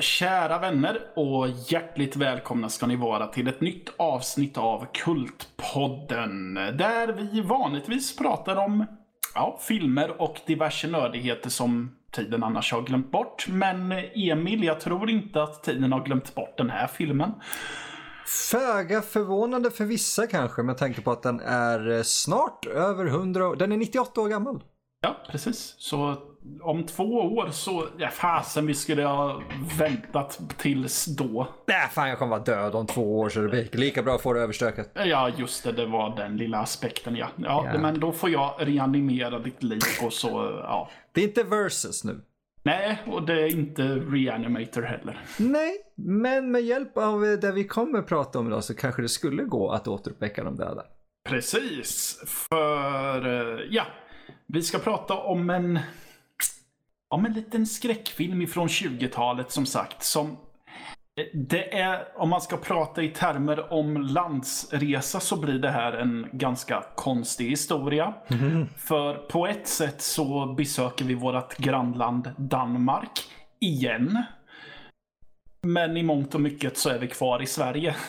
Kära vänner och hjärtligt välkomna ska ni vara till ett nytt avsnitt av Kultpodden. Där vi vanligtvis pratar om ja, filmer och diverse nördigheter som tiden annars har glömt bort. Men Emil, jag tror inte att tiden har glömt bort den här filmen. Föga förvånande för vissa kanske med tanke på att den är snart över 100 år. Den är 98 år gammal. Ja, precis. Så om två år så, ja fasen vi skulle ha väntat tills då. Nej, fan jag kommer vara död om två år så det blir lika bra att få det överstökat. Ja, just det, det var den lilla aspekten ja. Ja, Ja. men då får jag reanimera ditt liv och så, ja. Det är inte versus nu. Nej, och det är inte reanimator heller. Nej, men med hjälp av det vi kommer prata om idag så kanske det skulle gå att återuppväcka de döda. Precis, för eh, ja, vi ska prata om en om en liten skräckfilm ifrån 20-talet som sagt som eh, det är, om man ska prata i termer om landsresa så blir det här en ganska konstig historia. För på ett sätt så besöker vi vårt grannland Danmark igen. Men i mångt och mycket så är vi kvar i Sverige.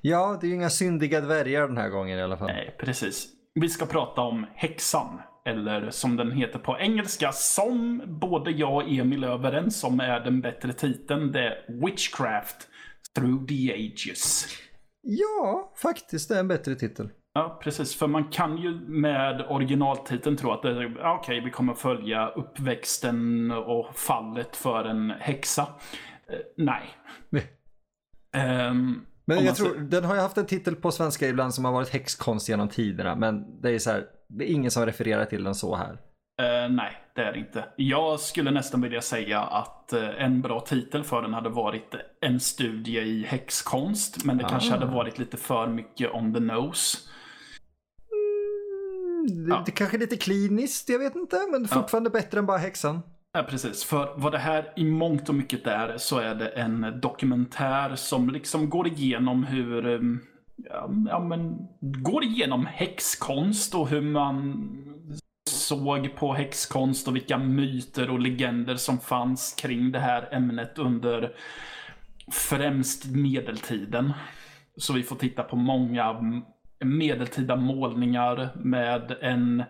Ja, det är ju inga syndiga dvärgar den här gången i alla fall. Nej, precis. Vi ska prata om Häxan. Eller som den heter på engelska, som både jag och Emil är överens om är den bättre titeln. Det är Witchcraft Through the Ages. Ja, faktiskt det är en bättre titel. Ja, precis. För man kan ju med originaltiteln tro att det är okej, vi kommer följa uppväxten och fallet för en häxa. Eh, nej. Ehm, Men om jag tror, den har ju haft en titel på svenska ibland som har varit häxkonst genom tiderna. Men det är så här, det är ingen som refererar till den så här. Eh, nej, det är det inte. Jag skulle nästan vilja säga att eh, en bra titel för den hade varit en studie i häxkonst. Men det kanske Ah. hade varit lite för mycket on the nose. Det, Ja. det kanske är lite kliniskt, jag vet inte. Men fortfarande bättre än bara häxan. Ja, precis. För vad det här i mångt och mycket är så är det en dokumentär som liksom går igenom hur eh, Ja, men går igenom häxkonst och hur man såg på häxkonst och vilka myter och legender som fanns kring det här ämnet under främst medeltiden. Så vi får titta på många medeltida målningar med en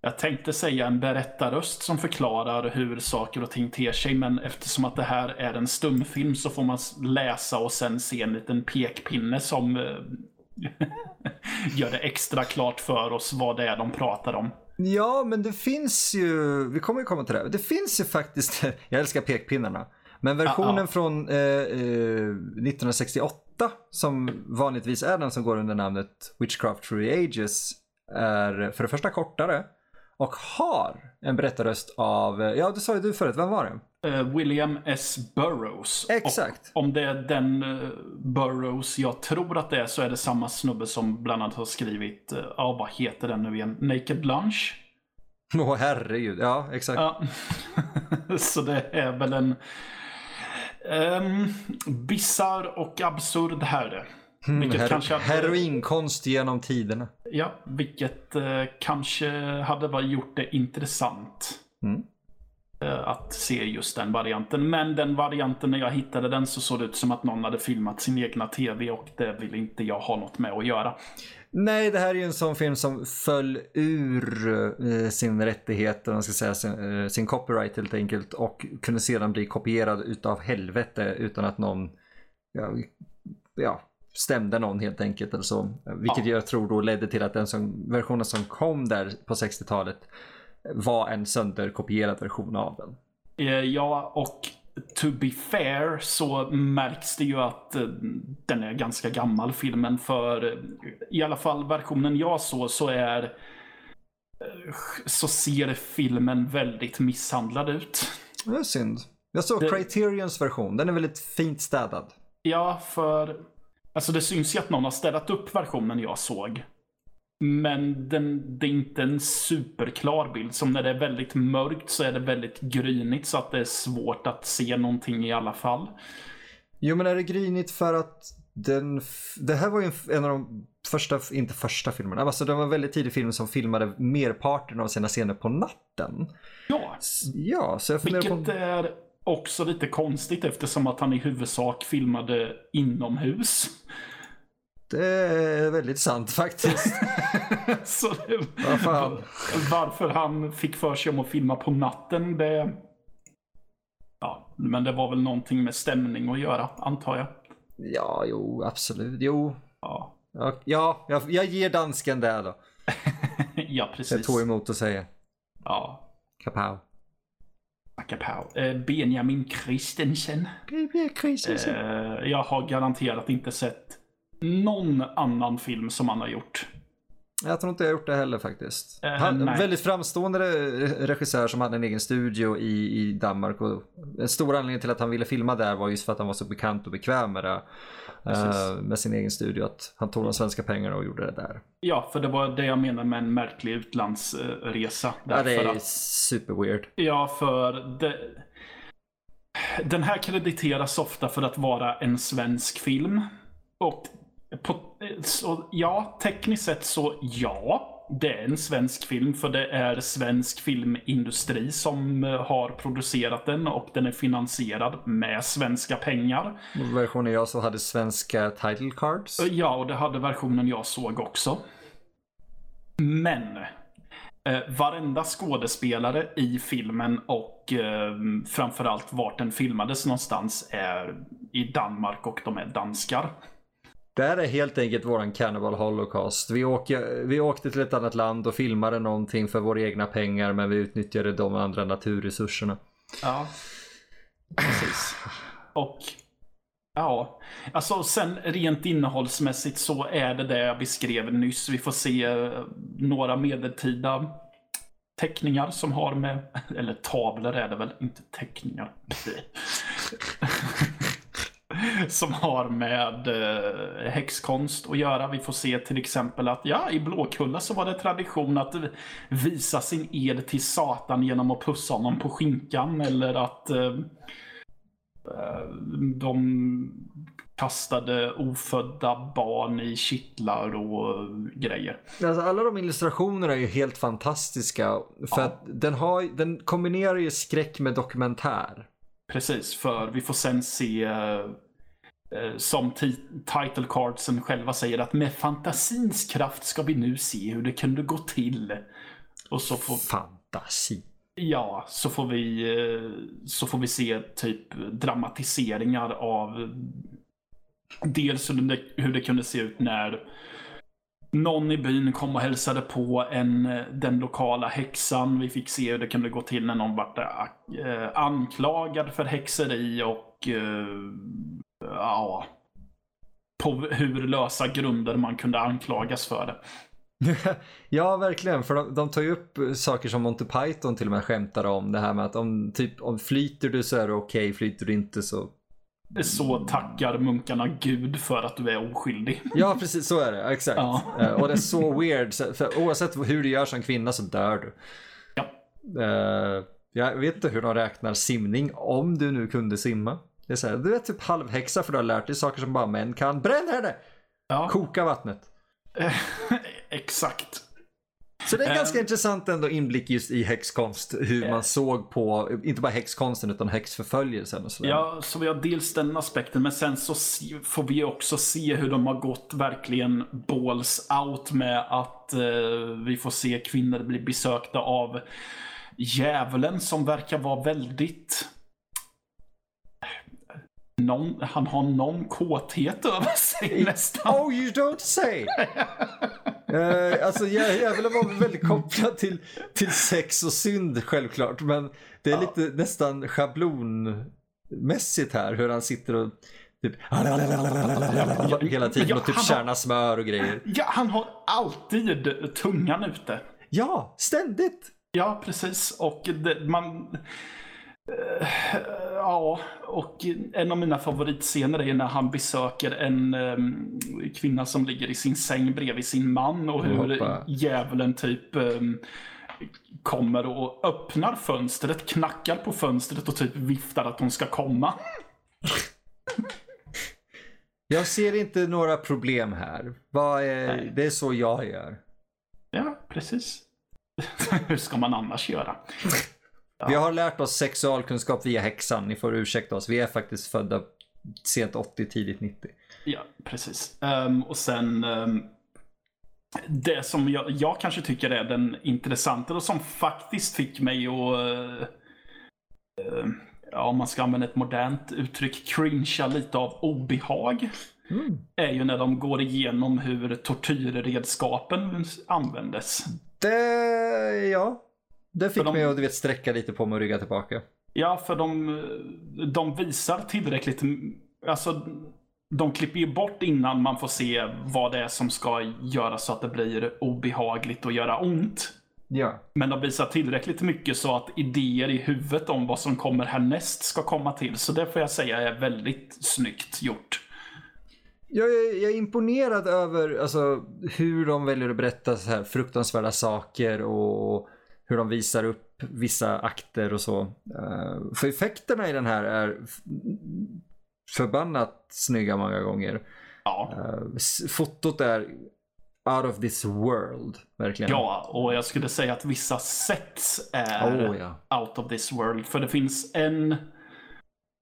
jag tänkte säga en berättarröst som förklarar hur saker och ting ter sig, men eftersom att det här är en stumfilm så får man läsa och sen se en liten pekpinne som eh, gör det extra klart för oss vad det är de pratar om. Ja, men det finns ju, vi kommer ju komma till det. Det finns ju faktiskt, jag älskar pekpinnarna. Men versionen Ja, ja. från eh, eh, 1968, som vanligtvis är den som går under namnet Witchcraft Through the Ages, är för det första kortare och har en berättarröst av, eh, ja det sa ju du förut, vem var det? Eh, William S. Burroughs. Exakt. Och om det är den eh, Burroughs jag tror att det är så är det samma snubbe som bland annat har skrivit, ja vad heter den nu igen, Naked Lunch? Åh herregud, ja exakt. Ja. så det är väl en um, bisarr och absurd herre. Mm, Her- kanske Heroinkonst genom tiderna. Ja, vilket eh, kanske hade bara gjort det intressant. Mm. eh, Att se just den varianten. Men den varianten när jag hittade den så såg det ut som att någon hade filmat sin egna tv och det vill inte jag ha något med att göra. Nej, det här är ju en sån film som föll ur eh, sin rättighet, man ska säga, sin, eh, sin copyright helt enkelt och kunde sedan bli kopierad utav helvete utan att någon ja, ja, stämde någon helt enkelt. Eller så. Vilket jag tror då ledde till att den som, versionen som kom där på 60-talet var en sönderkopierad version av den. Eh, Ja, och to be fair så märks det ju att eh, den är ganska gammal filmen för eh, i alla fall versionen jag såg så är så ser filmen väldigt misshandlad ut. Det är synd. Jag såg Det- Criterions version, den är väldigt fint städad. Ja, för alltså det syns ju att någon har städat upp versionen jag såg. Men den, det är inte en superklar bild. Som när det är väldigt mörkt så är det väldigt grynigt så att det är svårt att se någonting i alla fall. Jo men är det grynigt för att den, det här var ju en, av de första, inte första filmerna, alltså det var en väldigt tidig film som filmade merparten av sina scener på natten. Ja, Ja, så jag vilket på... är också lite konstigt eftersom att han i huvudsak filmade inomhus. Det är väldigt sant faktiskt. Så det, Vad varför han fick för sig om att filma på natten, det... Ja, men det var väl någonting med stämning att göra, antar jag. Ja, jo, absolut. Jo. Ja, Ja, ja jag, jag ger dansken det då. ja Det precis. tog emot att säga. Ja, Kapow. Kapow. Eh, Benjamin Christensen. Eh, jag har garanterat inte sett någon annan film som han har gjort. Jag tror inte jag gjort det heller faktiskt. Eh, Han, nej. väldigt framstående re- regissör som hade en egen studio i, i Danmark. Och en stor anledning till att han ville filma där var just för att han var så bekant och bekväm med det. Eh, med sin egen studio. Att han tog de svenska pengarna och gjorde det där. Ja, för det var det jag menar med en märklig utlandsresa. Ja, det är att- super weird. Ja, för det... Den här krediteras ofta för att vara en svensk film. Och på, så, ja, tekniskt sett så ja, det är en svensk film för det är svensk filmindustri som eh, har producerat den och den är finansierad med svenska pengar. Versionen jag så hade svenska title cards. Ja, och det hade versionen jag såg också. Men eh, varenda skådespelare i filmen och eh, framförallt vart den filmades någonstans är i Danmark och de är danskar. Det här är helt enkelt våran Cannibal Holocaust. Vi, åker, vi åkte till ett annat land och filmade någonting för våra egna pengar men vi utnyttjade de andra naturresurserna. Ja, precis. Och ja, alltså sen rent innehållsmässigt så är det det jag beskrev nyss. Vi får se eh, några medeltida teckningar som har med, eller tavlor är det väl, inte teckningar. som har med eh, häxkonst att göra. Vi får se till exempel att ja, i Blåkulla så var det tradition att visa sin ed till Satan genom att pussa honom på skinkan eller att eh, eh, de kastade ofödda barn i kittlar och grejer. Alltså alla de illustrationerna är ju helt fantastiska. För Ja. att den, har, den kombinerar ju skräck med dokumentär. Precis, för vi får sen se eh, som ti- title cardsen själva säger att med fantasins kraft ska vi nu se hur det kunde gå till. Och så får, Fantasi. ja, så får vi, eh, så får vi se typ dramatiseringar av dels hur det, hur det kunde se ut när någon i byn kom och hälsade på en, eh, den lokala häxan. Vi fick se hur det kunde gå till när någon var eh, anklagad för häxeri och eh, ja, på hur lösa grunder man kunde anklagas för det. ja, verkligen. För de, de tar ju upp saker som Monty Python till och med skämtar om. Det här med att om, typ, om flyter du så är det okej, flyter du inte så... Så tackar munkarna Gud för att du är oskyldig. Ja, precis så är det. Exakt. Ja. Eh, Och det är så weird. För oavsett hur du gör som kvinna så dör du. Ja. Eh, jag vet inte hur de räknar simning, om du nu kunde simma. Det är så här, du är typ halvhäxa för du har lärt dig saker som bara män kan. Bränn henne! Ja, Koka vattnet. exakt. Så det är en ganska intressant ändå inblick just i häxkonst. Hur Ja. man såg på, inte bara häxkonsten utan häxförföljelsen och sådär. Ja, så vi har dels den aspekten, men sen så får vi också se hur de har gått verkligen balls out med att eh, vi får se kvinnor bli besökta av djävulen som verkar vara väldigt... Någon, han har någon kåthet över sig nästan. Oh you don't say! uh, alltså jä- djävulen var väldigt kopplad till, till sex och synd självklart. Men det är Ja. lite nästan schablonmässigt här hur han sitter och typ hela tiden Ja, och typ kärnar smör och grejer. Ja, han har alltid tungan ute. Ja, ständigt! Ja, precis. Och det, man... eh, ja, och en av mina favoritscener är när han besöker en em, kvinna som ligger i sin säng bredvid sin man och hur Hoppa. djävulen typ em, kommer och öppnar fönstret, knackar på fönstret och typ viftar att hon ska komma. Jag ser inte några problem här. Vad är, det är så jag gör. Ja, precis. Hur ska man annars göra? Vi har lärt oss sexualkunskap via häxan, ni får ursäkta oss. Vi är faktiskt födda sent 80, tidigt 90. Ja, precis. Um, och sen um, det som jag, jag, kanske tycker är den intressanta och som faktiskt fick mig att, uh, uh, ja, om man ska använda ett modernt uttryck, cringea lite av obehag. Mm. Är ju när de går igenom hur tortyrredskapen användes. Det, ja. Det fick de, mig att du vet, sträcka lite på mig och rygga tillbaka. Ja, för de, de visar tillräckligt. Alltså, de klipper ju bort innan man får se vad det är som ska göra så att det blir obehagligt och göra ont. Ja. Men de visar tillräckligt mycket så att idéer i huvudet om vad som kommer härnäst ska komma till. Så det får jag säga är väldigt snyggt gjort. Jag är, jag är imponerad över alltså, hur de väljer att berätta så här fruktansvärda saker och hur de visar upp vissa akter och så. Uh, för effekterna i den här är förbannat snygga många gånger. Ja. Uh, fotot är out of this world, verkligen. Ja, och jag skulle säga att vissa sets är oh, ja. out of this world. För det finns en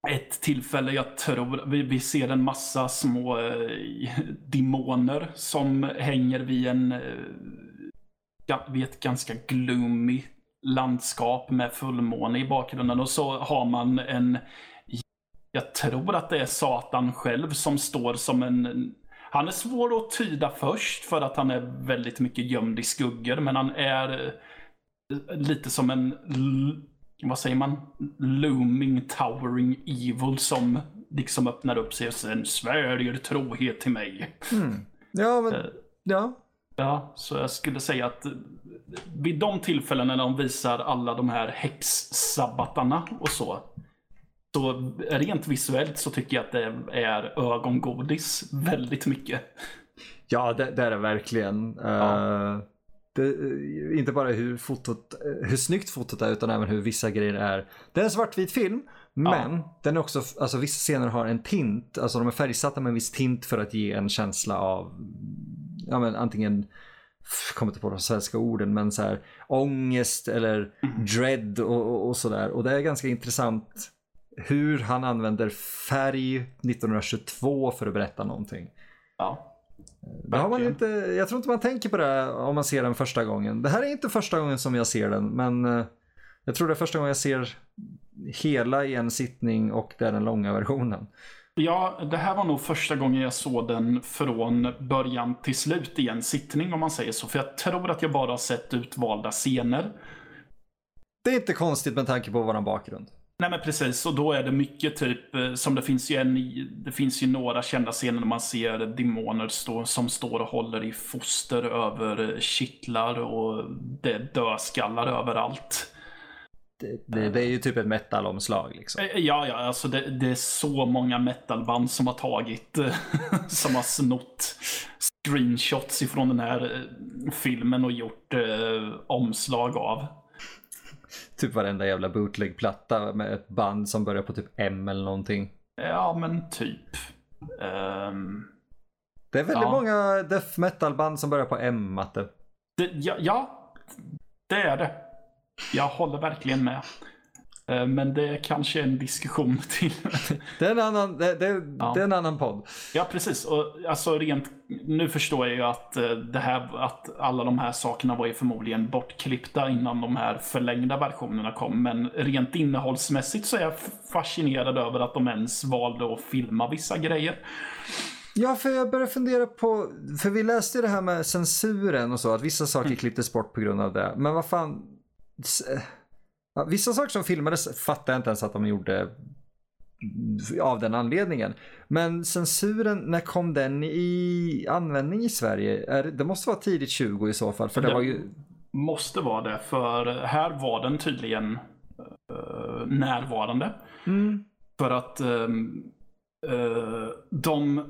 ett tillfälle jag tror vi, vi ser en massa små eh, demoner som hänger vid en eh, vid ett ganska gloomy landskap med fullmåne i bakgrunden och så har man en jag tror att det är Satan själv som står som en han är svår att tyda först för att han är väldigt mycket gömd i skuggor men han är eh, lite som en vad säger man, looming towering evil som liksom öppnar upp sig och sen svärjer trohet till mig. Mm. Ja, men, uh, ja. Ja, så jag skulle säga att vid de tillfällena när de visar alla de här häxsabbatarna och så. Så rent visuellt så tycker jag att det är ögongodis väldigt mycket. Ja, det, det är det verkligen. Ja. Uh... Det, eh, inte bara hur, fotot, eh, hur snyggt fotot är utan även hur vissa grejer är. Det är en svartvit film men ja. den är också, alltså vissa scener har en tint, alltså de är färgsatta med en viss tint för att ge en känsla av, ja men antingen kommer inte på de svenska orden, men så här ångest eller mm. dread och, och, och sådär. Och det är ganska intressant hur han använder färg 1922 för att berätta någonting. Ja. Det har man inte, jag tror inte man tänker på det om man ser den första gången. Det här är inte första gången som jag ser den, men eh, jag tror det är första gången jag ser hela i en sittning och det är den långa versionen. Ja, det här var nog första gången jag såg den från början till slut i en sittning om man säger så. För jag tror att jag bara har sett utvalda scener. Det är inte konstigt med tanke på våran bakgrund. Nej men precis, och då är det mycket typ eh, som det finns ju en det finns ju några kända scener när man ser demoner stå, som står och håller i foster över kittlar och det är dödskallar överallt. Det, det, är ju typ ett metalomslag liksom. Eh, ja, ja, alltså det, det, är så många metalband som har tagit, som har snott screenshots ifrån den här filmen och gjort eh, omslag av typ varenda jävla bootleg-platta med ett band som börjar på typ M eller någonting. Ja, men typ. Um, det är väldigt ja. många death metal-band som börjar på M, Matte. Det, ja, ja, det är det. Jag håller verkligen med. Eh, men det är kanske en diskussion till. det, är en annan, det, det, ja. det är en annan podd. Ja, precis. Och alltså rent, nu förstår jag ju att, eh, det här, att alla de här sakerna var ju förmodligen bortklippta innan de här förlängda versionerna kom. Men rent innehållsmässigt så är jag fascinerad över att de ens valde att filma vissa grejer. Ja, för jag började fundera på, för vi läste ju det här med censuren och så, att vissa saker mm. klipptes bort på grund av det. Men vad fan, vissa saker som filmades fattar jag inte ens att de gjorde av den anledningen. Men censuren, när kom den i användning i Sverige? Det måste vara tidigt 20 i så fall. För det, det var ju... måste vara det, för här var den tydligen uh, närvarande. Mm. För att um, uh, de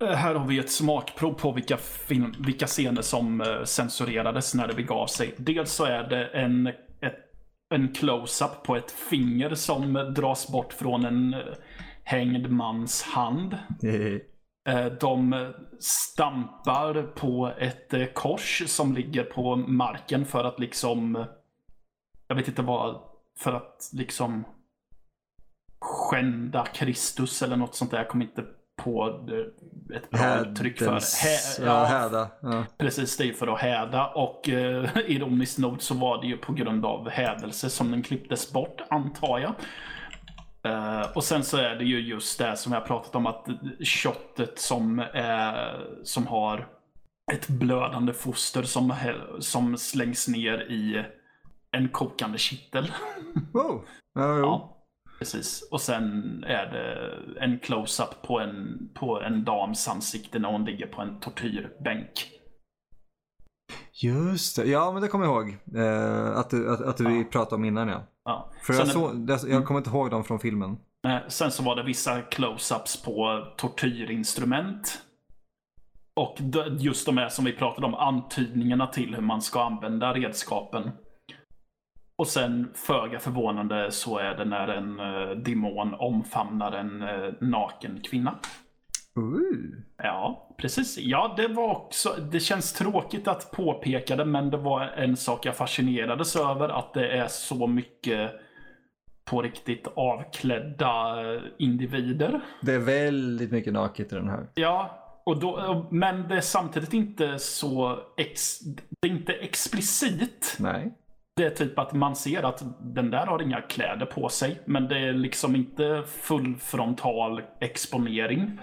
här har vi ett smakprov på vilka, film, vilka scener som censurerades när det begav sig. Dels så är det en en close-up på ett finger som dras bort från en eh, hängd mans hand. Eh, de stampar på ett eh, kors som ligger på marken för att liksom... Jag vet inte vad för att liksom skända Kristus eller något sånt där. Jag kommer inte på det- ett bra uttryck för. Hä- ja, häda. Ja. Precis, det är för att häda och eh, ironiskt nog så var det ju på grund av hädelse som den klipptes bort, antar jag. Eh, och sen så är det ju just det som jag pratat om att köttet som, är, som har ett blödande foster som, som slängs ner i en kokande kittel. Wow. Ja, jo. Ja, precis. Och sen är det en close-up på en, på en dams ansikte när hon ligger på en tortyrbänk. Just det. Ja, men det kommer jag ihåg. Eh, att att, att du Ja. pratade om innan ja. Ja. För Sen jag, så, jag kommer inte ihåg dem från filmen. Sen så var det vissa close-ups på tortyrinstrument. Och just de här som vi pratade om, antydningarna till hur man ska använda redskapen. Och sen, föga förvånande, så är det när en uh, demon omfamnar en eh, naken kvinna. Ooh. Ja, precis. Ja, det var också, det känns tråkigt att påpeka det, men det var en sak jag fascinerades över, att det är så mycket på riktigt avklädda eh, individer. Det är väldigt mycket naket i den här. Ja, och då, men det är samtidigt inte så ex, det är inte explicit. Nej. Det är typ att man ser att den där har inga kläder på sig, men det är liksom inte full frontal exponering.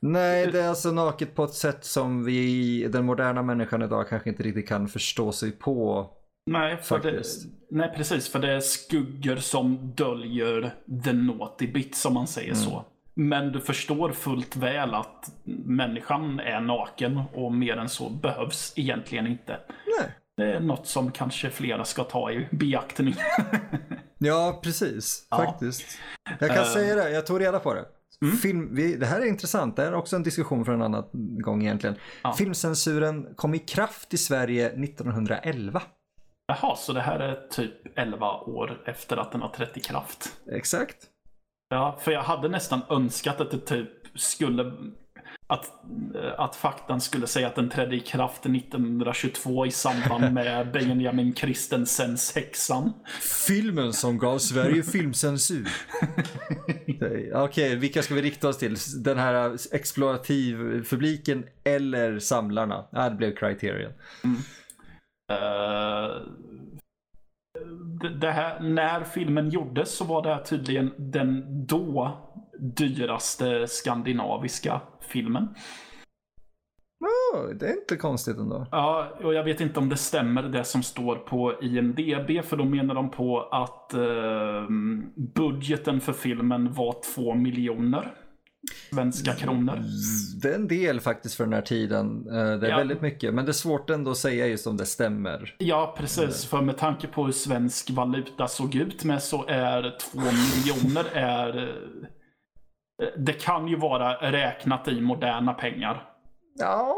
Nej, det är alltså naket på ett sätt som vi, den moderna människan idag kanske inte riktigt kan förstå sig på. Nej, för det, nej, precis. För det är skuggor som döljer the naughty bit, som man säger så. Men du förstår fullt väl att människan är naken och mer än så behövs egentligen inte. Nej. Det är något som kanske flera ska ta i beaktning. Ja, precis. Ja. Faktiskt. Jag kan Eh. säga det, jag tog reda på det. Film, vi, det här är intressant, det här är också en diskussion för en annan gång egentligen. Ja. Filmcensuren kom i kraft i Sverige 1911. Jaha, så det här är typ 11 år efter att den har trätt i kraft. Exakt. Ja, för jag hade nästan önskat att det typ skulle... Att, att faktan skulle säga att den trädde i kraft 1922 i samband med Benjamin Christensens Häxan. Filmen som gav Sverige filmcensur. Okej, vilka ska vi rikta oss till? Den här explorativ-publiken eller samlarna? Ja, det blev Criterion. Eh, det, det här, när filmen gjordes så var det här tydligen den då dyraste skandinaviska filmen. Oh, det är inte konstigt ändå. Ja, och jag vet inte om det stämmer det som står på IMDB, för då menar de på att eh, budgeten för filmen var 2 miljoner svenska kronor. Det är en del faktiskt för den här tiden. Eh, Det är Ja. väldigt mycket, men det är svårt ändå att säga just om det stämmer. Ja, precis. För med tanke på hur svensk valuta såg ut med så är 2 miljoner är... eh, Det kan ju vara räknat i moderna pengar. Ja,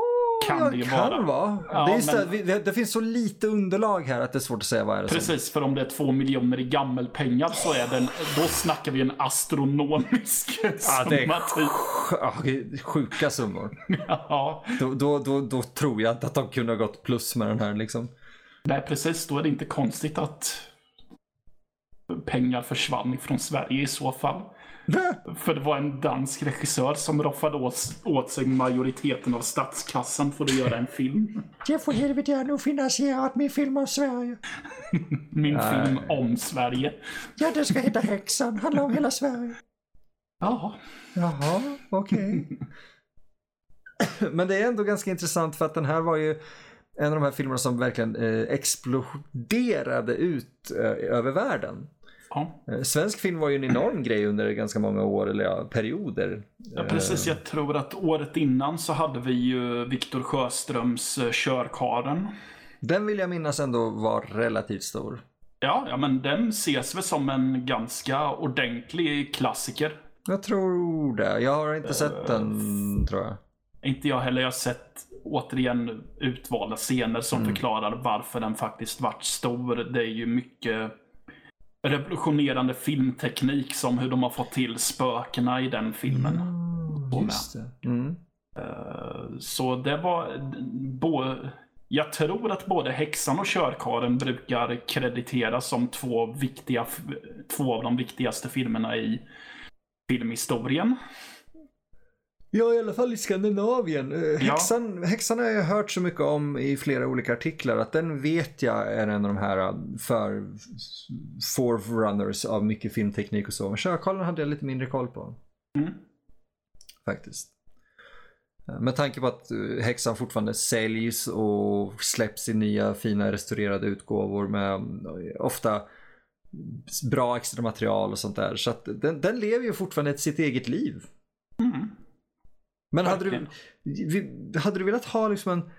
Kan det ju kan vara. vara. Ja, det, men- det, det, det finns så lite underlag här att det är svårt att säga vad är det som. Precis, för om det är 2 miljoner i gammelpengar så är den, då snackar vi en astronomisk Ja, summa. det är sjuka summor. Ja, Då, då, då, då tror jag att de kunde ha gått plus med den här liksom. nej precis. Då är det inte konstigt att pengar försvann från Sverige i så fall. För det var en dansk regissör som roffade åt, åt sig majoriteten av statskassan för att göra en film. Jag får helvete jag har nog finansierat min film om Sverige. Min Nej. film om Sverige. Ja, det ska heta Häxan, handlar om hela Sverige. Ja, Jaha, okej. Men det är ändå ganska intressant för att den här var ju en av de här filmerna som verkligen eh, exploderade ut eh, över världen. Ja. Eh, svensk film var ju en enorm grej under ganska många år, eller ja, perioder. Ja, precis. Jag tror att året innan så hade vi ju Viktor Sjöströms eh, Körkaren. Den vill jag minnas ändå var relativt stor. Ja, ja, men den ses väl som en ganska ordentlig klassiker. Jag tror det. Jag har inte sett den, tror jag. Inte jag heller. Jag har sett återigen utvalda scener som förklarar varför den faktiskt vart stor. Det är ju mycket revolutionerande filmteknik som hur de har fått till spökena i den filmen. Mm, det. Mm. Eh, Så det var... Bo, jag tror att både Häxan och Körkaren brukar krediteras som två, viktiga, två av de viktigaste filmerna i filmhistorien. Ja, i alla fall i Skandinavien. Eh, häxan, ja. häxan har jag hört så mycket om i flera olika artiklar att den vet jag är en av de här eh, för forerunners av mycket filmteknik och så. Men Sjökollen hade jag lite mindre koll på. Mm. Faktiskt. Eh, med tanke på att häxan fortfarande säljs och släpps i nya fina restaurerade utgåvor med ofta bra extra material och sånt där. Så att den, den lever ju fortfarande sitt eget liv. Mm. Men hade du, hade du velat ha liksom en...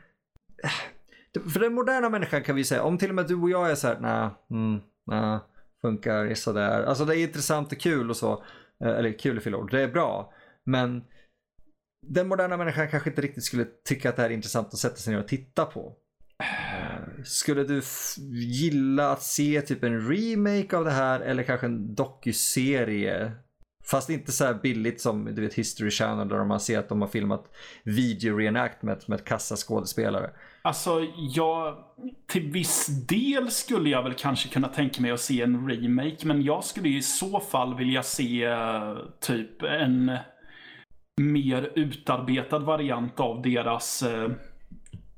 För den moderna människan kan vi säga, om till och med du och jag är så här, nej, mm, nej, funkar sådär. Alltså det är intressant och kul och så. Eh, eller kul är fel ord, det är bra. Men den moderna människan kanske inte riktigt skulle tycka att det här är intressant att sätta sig ner och titta på. Eh, skulle du gilla att se typ en remake av det här eller kanske en dokuserie Fast inte så billigt som du vet History Channel där man ser att de har filmat video reenactment med kassa skådespelare. Alltså, jag... Till viss del skulle jag väl kanske kunna tänka mig att se en remake. Men jag skulle i så fall vilja se typ en mer utarbetad variant av deras... Eh,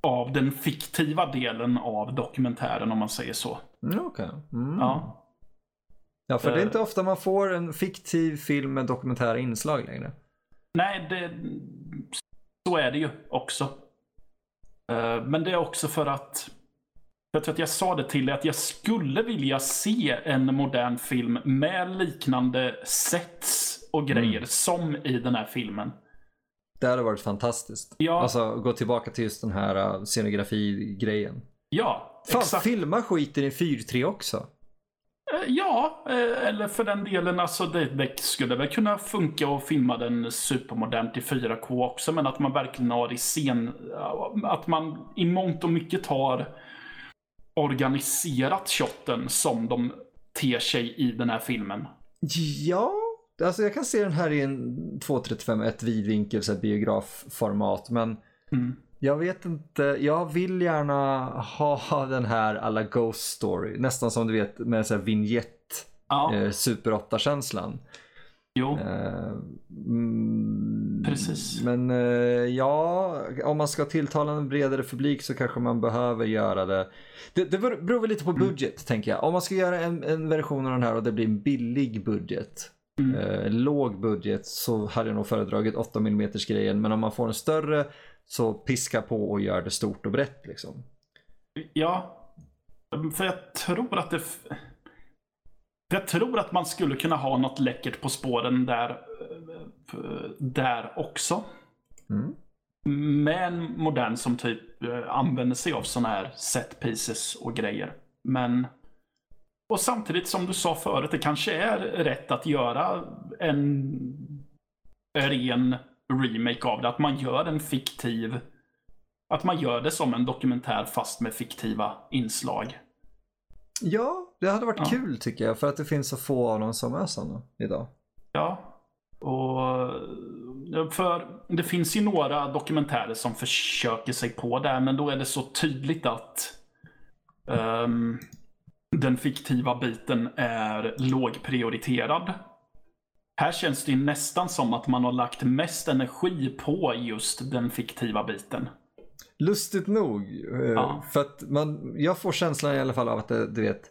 av den fiktiva delen av dokumentären om man säger så. Mm, Okej. Okay. Mm. Ja. Ja, för det är eh. inte ofta man får en fiktiv film med dokumentära inslag längre. Nej, det, så är det ju också. Eh, men det är också för att jag tror att jag sa det till dig att jag skulle vilja se en modern film med liknande sets och grejer mm. som i den här filmen. Det hade varit fantastiskt. Ja. Alltså gå tillbaka till just den här uh, scenografi-grejen. Ja, Fan, exakt. filma skiten i 4.3 också. Eh, ja, eh, eller för den delen, alltså det, det, skulle väl kunna funka att filma den supermodernt i 4K också, men att man verkligen har i scen, att man i mångt och mycket har organiserat shotten som de ter sig i den här filmen. Ja, alltså jag kan se den här i en 2.35, ett vidvinkel biografformat, men mm. Jag vet inte, jag vill gärna ha den här alla Ghost Story. Nästan som du vet med så här vignett, ja. eh, Super 8-känslan. Jo. Eh, mm, Precis. Men eh, ja, om man ska tilltala en bredare publik så kanske man behöver göra det. Det, det beror väl lite på mm. budget mm. tänker jag. Om man ska göra en, en, version av den här och det blir en billig budget. Mm. Eh, låg budget så hade jag nog föredragit 8 mm grejen. Men om man får en större så piska på och gör det stort och brett liksom. Ja, för jag tror att det... Jag tror att man skulle kunna ha något läckert på spåren där, där också. Mm. Med en modern som typ eh, använder sig av sådana här set pieces och grejer. Men... Och samtidigt som du sa förut, det kanske är rätt att göra en ren remake av det. Att man gör en fiktiv... Att man gör det som en dokumentär fast med fiktiva inslag. Ja, det hade varit ja. kul tycker jag. För att det finns så få av dem som är sådana idag. Ja. Och för det finns ju några dokumentärer som försöker sig på det, men då är det så tydligt att um, den fiktiva biten är lågprioriterad. Här känns det nästan som att man har lagt mest energi på just den fiktiva biten. Lustigt nog. Eh, ja. För att man, jag får känslan i alla fall av att det, du vet,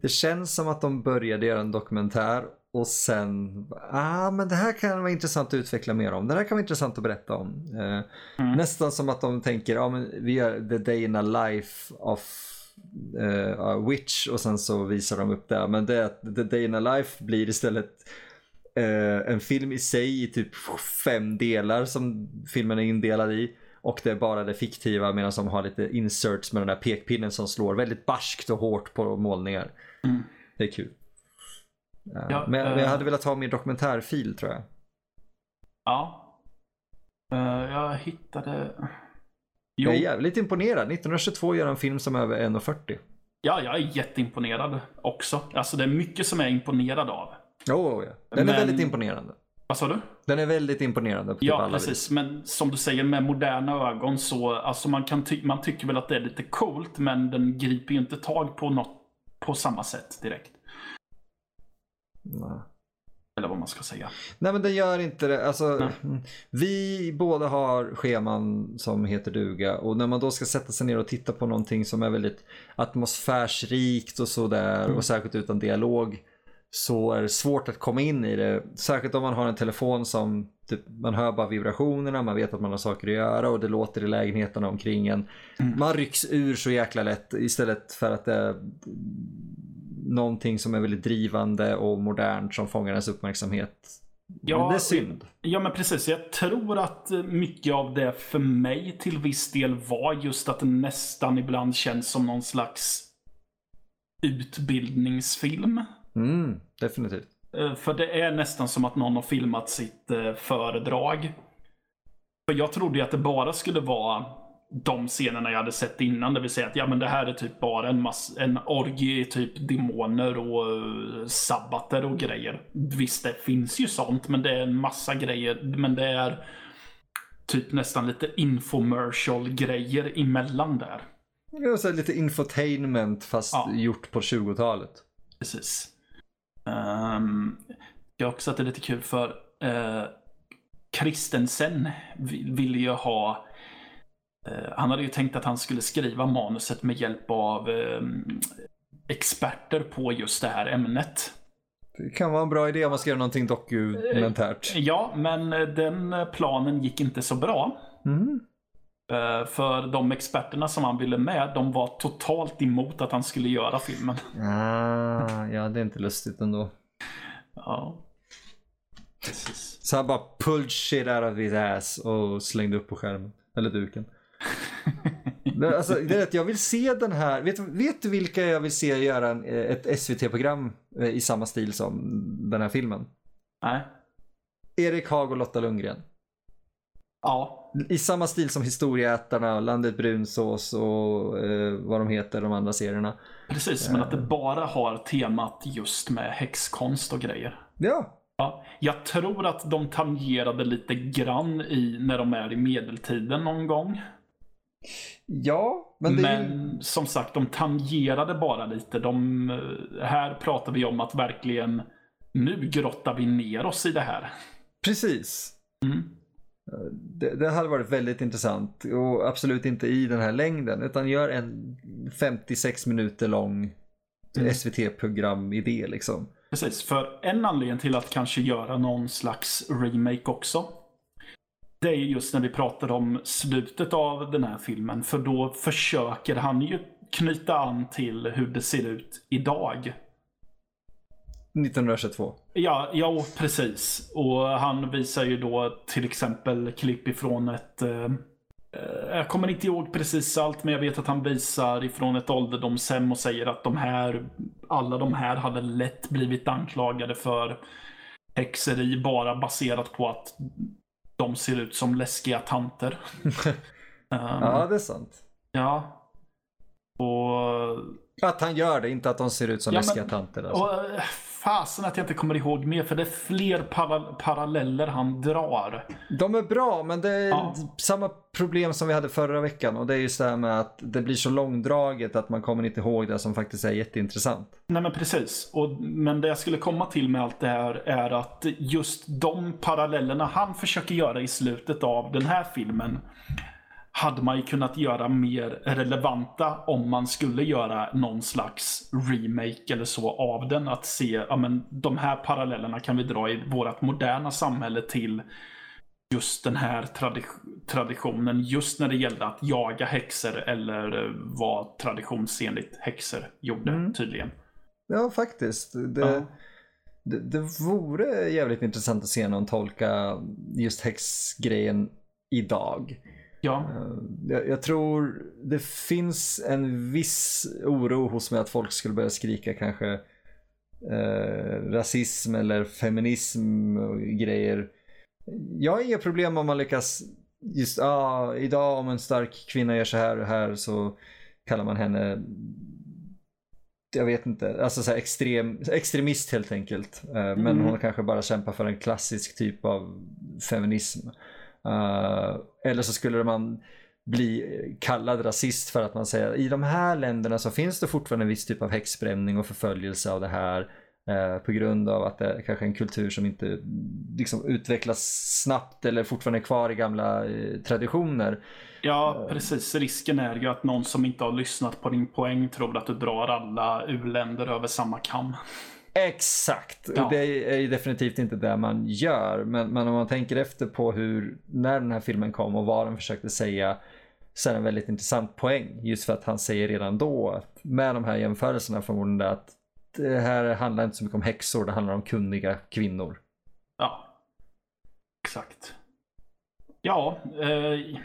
det känns som att de började göra en dokumentär och sen, ah men det här kan vara intressant att utveckla mer om. Det här kan vara intressant att berätta om. Eh, mm. Nästan som att de tänker, ja ah, men vi gör the day in a life of uh, Witch och sen så visar de upp det. Men det, the day in a life blir istället eh, en film i sig i typ fem delar som filmen är indelad i. Och det är bara det fiktiva medan de har lite inserts med den där pekpinnen som slår väldigt barskt och hårt på målningar. Mm. Det är kul. Ja, ja, men, jag, äh... jag hade velat ha mer dokumentärfil tror jag. Ja. Uh, jag hittade... Jo. Jag är jävligt imponerad. 1922 gör en film som är över 1,40. Ja, jag är jätteimponerad också. Alltså det är mycket som jag är imponerad av. Oh, ja. Den men, är väldigt imponerande. Vad sa du? Den är väldigt imponerande på typ Ja, precis. vis. Men som du säger, med moderna ögon så, alltså man, kan ty- man tycker väl att det är lite coolt, men den griper ju inte tag på något på samma sätt direkt. Nej. Eller vad man ska säga. Nej men den gör inte det. Alltså, Nej. vi båda har scheman som heter duga och när man då ska sätta sig ner och titta på någonting som är väldigt atmosfärsrikt och sådär Mm. och särskilt utan dialog så är det svårt att komma in i det. Särskilt om man har en telefon som typ, man hör bara vibrationerna, man vet att man har saker att göra och det låter i lägenheterna omkring en. Mm. Man rycks ur så jäkla lätt istället för att det är någonting som är väldigt drivande och modernt som fångar ens uppmärksamhet. Ja, Men det är synd. Ja, men precis. Jag tror att mycket av det för mig till viss del var just att det nästan ibland känns som någon slags utbildningsfilm. Mm, definitivt. Eh, För det är nästan som att någon har filmat sitt eh, föredrag. För jag trodde ju att det bara skulle vara de scenerna jag hade sett innan. Det vill säga att ja, men det här är typ bara en, mass- en orgie typ demoner och uh, sabbater och grejer. Visst, det finns ju sånt, men det är en massa grejer. Men det är typ nästan lite infomercial-grejer emellan där. Var så lite infotainment fast Ja. gjort på 20-talet. Precis. Um, jag har också att det är lite kul för uh, Kristensen vi- ville ju ha eh, han hade ju tänkt att han skulle skriva manuset med hjälp av ehm, experter på just det här ämnet. Det kan vara en bra idé om man ska göra någonting dokumentärt. Ja, men eh, den eh, planen gick inte så bra. Mm. Eh, För de experterna som han ville med, de var totalt emot att han skulle göra filmen. Ah, ja, det är inte lustigt ändå. Ja. Precis. Så han bara pulled shit out of his ass och slängde upp på skärmen. Eller duken. Det- alltså, det är att jag vill se den här. Vet, vet du vilka jag vill se göra en, ett SVT-program eh, i samma stil som den här filmen? Nej. Erik Haag och Lotta Lundgren. Ja, I samma stil som Historieätarna, Landet Brunsås och eh, vad de heter, de andra serierna. precis. Men att det bara har temat just med häxkonst och grejer. Ja, Ja, jag tror att de tangerade lite grann i när de är i medeltiden någon gång. ja, men det är. Men som sagt, de tangerade bara lite. De, eh, här pratar vi om att verkligen nu grottar vi ner oss i det här. Precis. Mm. Det, det hade varit väldigt intressant och absolut inte i den här längden utan gör en 56 minuter lång Mm. SVT-programidé liksom. Precis, för en anledning till att kanske göra någon slags remake också. Det är just när vi pratar om slutet av den här filmen. För då försöker han ju knyta an till hur det ser ut idag. 1922. Ja, ja, precis. Och han visar ju då till exempel klipp ifrån ett... Eh, jag kommer inte ihåg precis allt, men jag vet att han visar ifrån ett ålderdomshem och säger att de här, alla de här hade lätt blivit anklagade för häxeri bara baserat på att de ser ut som läskiga tanter. Ehm, Ja, det är sant. ja. Och Att han gör det, inte att de ser ut som Ja, läskiga men- tanter. Alltså. Och eh, fasen att jag inte kommer ihåg mer, för det är fler para paralleller han drar. De är bra, men det är Ja. samma problem som vi hade förra veckan och det är just det här med att det blir så långdraget att man kommer inte ihåg det som faktiskt är jätteintressant. Nej men precis. Och, men det jag skulle komma till med allt det här är att just de parallellerna han försöker göra i slutet av den här filmen hade man ju kunnat göra mer relevanta om man skulle göra någon slags remake eller så av den. Att se, ja men de här parallellerna kan vi dra i vårt moderna samhälle till just den här tradi- traditionen. Just när det gällde att jaga häxor eller eh, vad traditionsenligt häxor gjorde Mm. tydligen. Ja, faktiskt. Det, Ja. det, det vore jävligt intressant att se någon tolka just häxgrejen idag. Ja, Eh, Jag, jag tror det finns en viss oro hos mig att folk skulle börja skrika kanske eh, rasism eller feminism och grejer. Jag har inga problem om man lyckas just, ah, idag om en stark kvinna gör så här och här så kallar man henne jag vet inte, alltså så extrem, extremist helt enkelt. Uh, men Mm. hon kanske bara kämpar för en klassisk typ av feminism. Uh, eller så skulle man bli kallad rasist för att man säger i de här länderna så finns det fortfarande en viss typ av häxbränning och förföljelse av det här. eh, på grund av att det är kanske en kultur som inte liksom, utvecklas snabbt eller fortfarande är kvar i gamla eh, traditioner. Ja, precis. Risken är ju att någon som inte har lyssnat på din poäng tror att du drar alla u-länder över samma kam. Exakt! Ja. Det är ju definitivt inte det man gör. Men, men om man tänker efter på hur, när den här filmen kom och vad den försökte säga så är det en väldigt intressant poäng. Just för att han säger redan då att med de här jämförelserna förmodligen att det här handlar inte så mycket om häxor, det handlar om kunniga kvinnor. Ja, exakt. Ja, eh,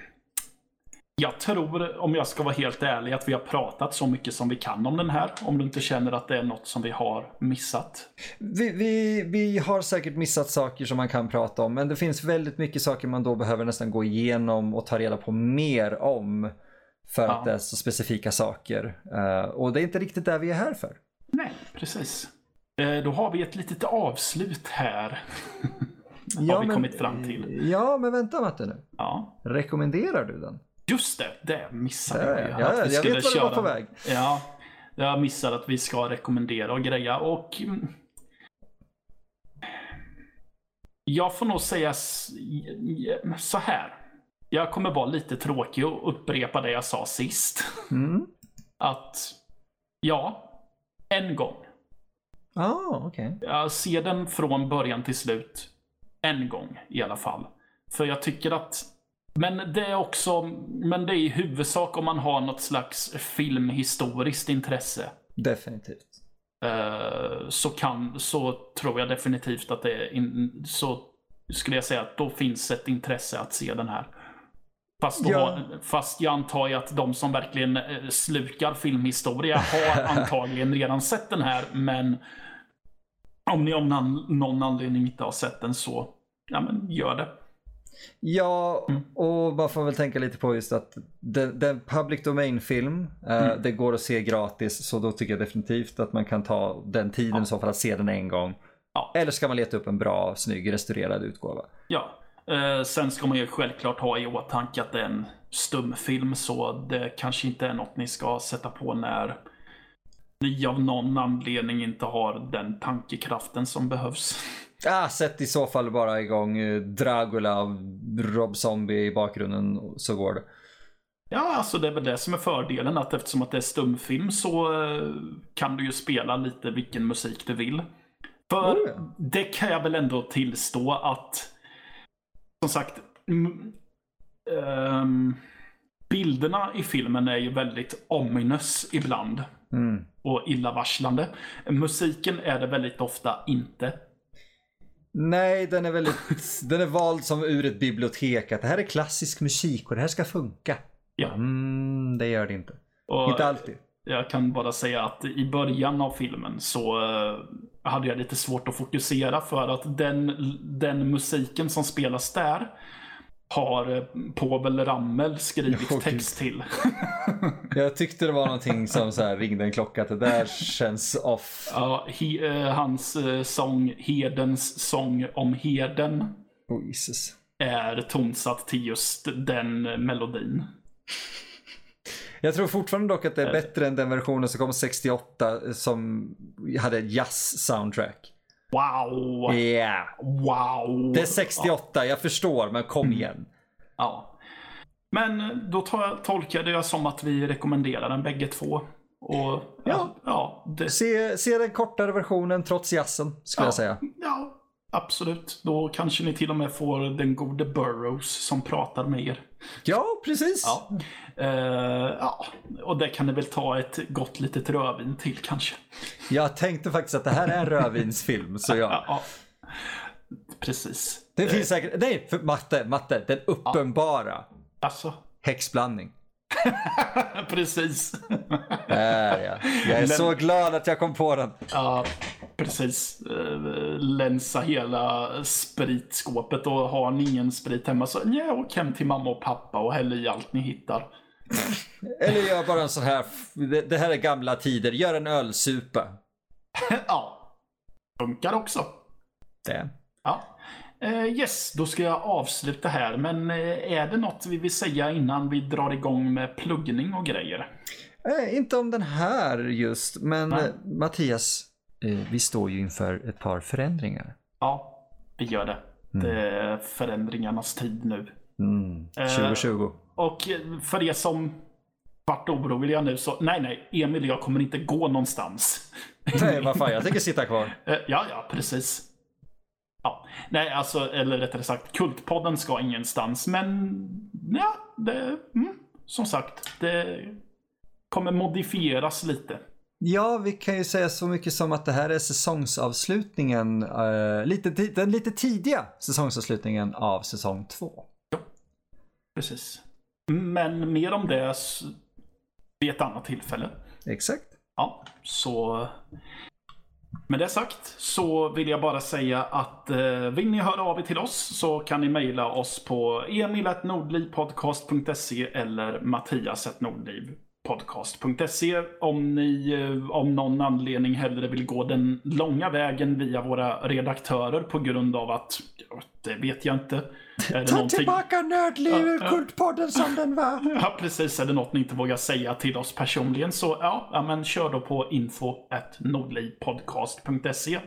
jag tror, om jag ska vara helt ärlig, att vi har pratat så mycket som vi kan om den här. Om du inte känner att det är något som vi har missat. Vi, vi, vi har säkert missat saker som man kan prata om men det finns väldigt mycket saker man då behöver nästan gå igenom och ta reda på mer om. För Ja. att det är så specifika saker. Eh, och det är inte riktigt där vi är här för. Nej, precis. Eh, då har vi ett litet avslut här. har vi men- kommit fram till. Ja, men vänta Matte nu. Ja, Rekommenderar du den? Just det. Det missade Ja, jag ja, att vi jag vet skulle vad du var köra. på väg. Ja, jag missade att vi ska rekommendera och greja och jag får nog säga så här. Jag kommer vara lite tråkig och upprepa det jag sa sist. Mm. Att ja, en gång. Ah, okej. Jag ser den från början till slut. En gång i alla fall. För jag tycker att men det är också, men det är i huvudsak om man har något slags filmhistoriskt intresse. Definitivt. Eh, så kan, så tror jag definitivt att det är, in, så skulle jag säga att då finns ett intresse att se den här. Fast, då Ja. fast jag antar ju att de som verkligen eh, slukar filmhistoria har antagligen redan sett den här, men om ni av någon anledning inte har sett den så, ja men gör det. Ja, Mm. och man får väl tänka lite på just att det, det är en public domain-film. Eh, Mm. Det går att se gratis, så då tycker jag definitivt att man kan ta den tiden Ja. så fall att se den en gång. Ja. Eller ska man leta upp en bra, snygg, restaurerad utgåva? Ja. Eh, sen ska man ju självklart ha i åtanke att det är en stumfilm så det kanske inte är något ni ska sätta på när ni av någon anledning inte har den tankekraften som behövs. Ah, sätt i så fall bara igång eh, Dracula av Rob Zombie i bakgrunden så går det. Ja, alltså det är väl det som är fördelen att eftersom att det är stumfilm så eh, kan du ju spela lite vilken musik du vill. För Oh, det kan jag väl ändå tillstå att som sagt ehm, bilderna i filmen är ju väldigt ominous ibland Mm. och illavarslande. Musiken är det väldigt ofta inte. Nej, den är väldigt, den är vald som ur ett bibliotek. Att det här är klassisk musik och det här ska funka. Ja. Mm, det gör det inte. Och Inte alltid. Jag kan bara säga att i början av filmen så eh, hade jag lite svårt att fokusera för att den, den musiken som spelas där har eh, Povel Ramel skrivit gud. text till. Jag tyckte det var någonting som så här ringde en klocka att det där känns off. Ja, he, eh, hans eh, sång Hedens sång om Heden Oh, Jesus. är tonsatt till just den melodin. Jag tror fortfarande dock att det är bättre än den versionen som kom 68 som hade ett jazz-soundtrack. Wow! Yeah. Wow! Det är 68, jag förstår, men kom igen. Ja. Men då jag, tolkade jag som att vi rekommenderar den bägge två. Och ja, ja, det, Se, se den kortare versionen trots jazzen, skulle jag säga. ja, absolut. Då kanske ni till och med får den gode Burrows som pratar med er. Ja, precis. Ja. Eh, ja, och det kan ni väl ta ett gott litet rödvin till kanske. Jag tänkte faktiskt att det här är en rödvinsfilm, så ja. Ja, precis. Det finns säkert, nej, för matte, matte, den uppenbara Alltså, häxblandning. precis. Där ja. Jag är så glad att jag kom på den. Ja, precis. Eh, Länsa hela spritskåpet och har ni ingen sprit hemma så ja, åk hem till mamma och pappa och häll i allt ni hittar. Eller gör bara en sån här, det, här är gamla tider, gör en ölsupa. ja. Funkar också. Det. Ja. Eh, yes, då ska jag avsluta här. Men eh, är det något vi vill säga innan vi drar igång med pluggning och grejer? Eh, inte om den här just, men Nej. Mattias, vi står ju inför ett par förändringar. Ja, vi gör det. Det är förändringarnas tid nu. Mm. Eh, 2020. Och eh, för er som vart oroliga nu så, nej nej, Emil och jag kommer inte gå någonstans. Nej, vad fan, jag tänker sitta kvar. Eh, Ja, ja, precis. Ja, nej, alltså, eller rättare sagt, Kultpodden ska ingenstans, men ja, det, mm, som sagt, det kommer modifieras lite. Ja, vi kan ju säga så mycket som att det här är säsongsavslutningen, eh, lite, den lite tidiga säsongsavslutningen av säsong två. Precis. Men mer om det vid ett annat tillfälle. Exakt. Ja, så med det sagt så vill jag bara säga att eh, vill ni höra av er till oss så kan ni mejla oss på emil.nordlivpodcast.se eller mattias.nordlivpodcast.se om ni eh, om någon anledning hellre vill gå den långa vägen via våra redaktörer på grund av att, det vet jag inte. Är det någonting- nördlivet, Ja, ja. Kultpodden som den var. Ja, precis. Är det något ni inte vågar säga till oss personligen så ja, ja men kör då på info.nordlivpodcast.se.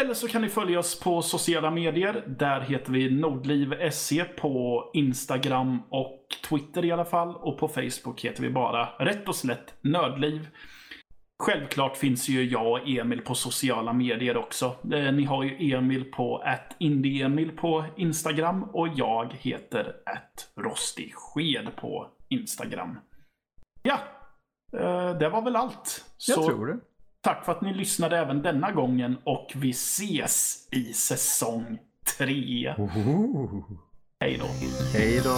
Eller så kan ni följa oss på sociala medier. Där heter vi Nordliv SE på Instagram och Twitter i alla fall. Och på Facebook heter vi bara rätt och slätt Nördliv. Självklart finns ju jag och Emil på sociala medier också. Eh, Ni har ju Emil på @indieemil på Instagram och jag heter @rostigsked på Instagram. Ja, eh, det var väl allt. Jag Så tror det. Tack för att ni lyssnade även denna gången och vi ses i säsong 3. Oho. Hej då. Hej då.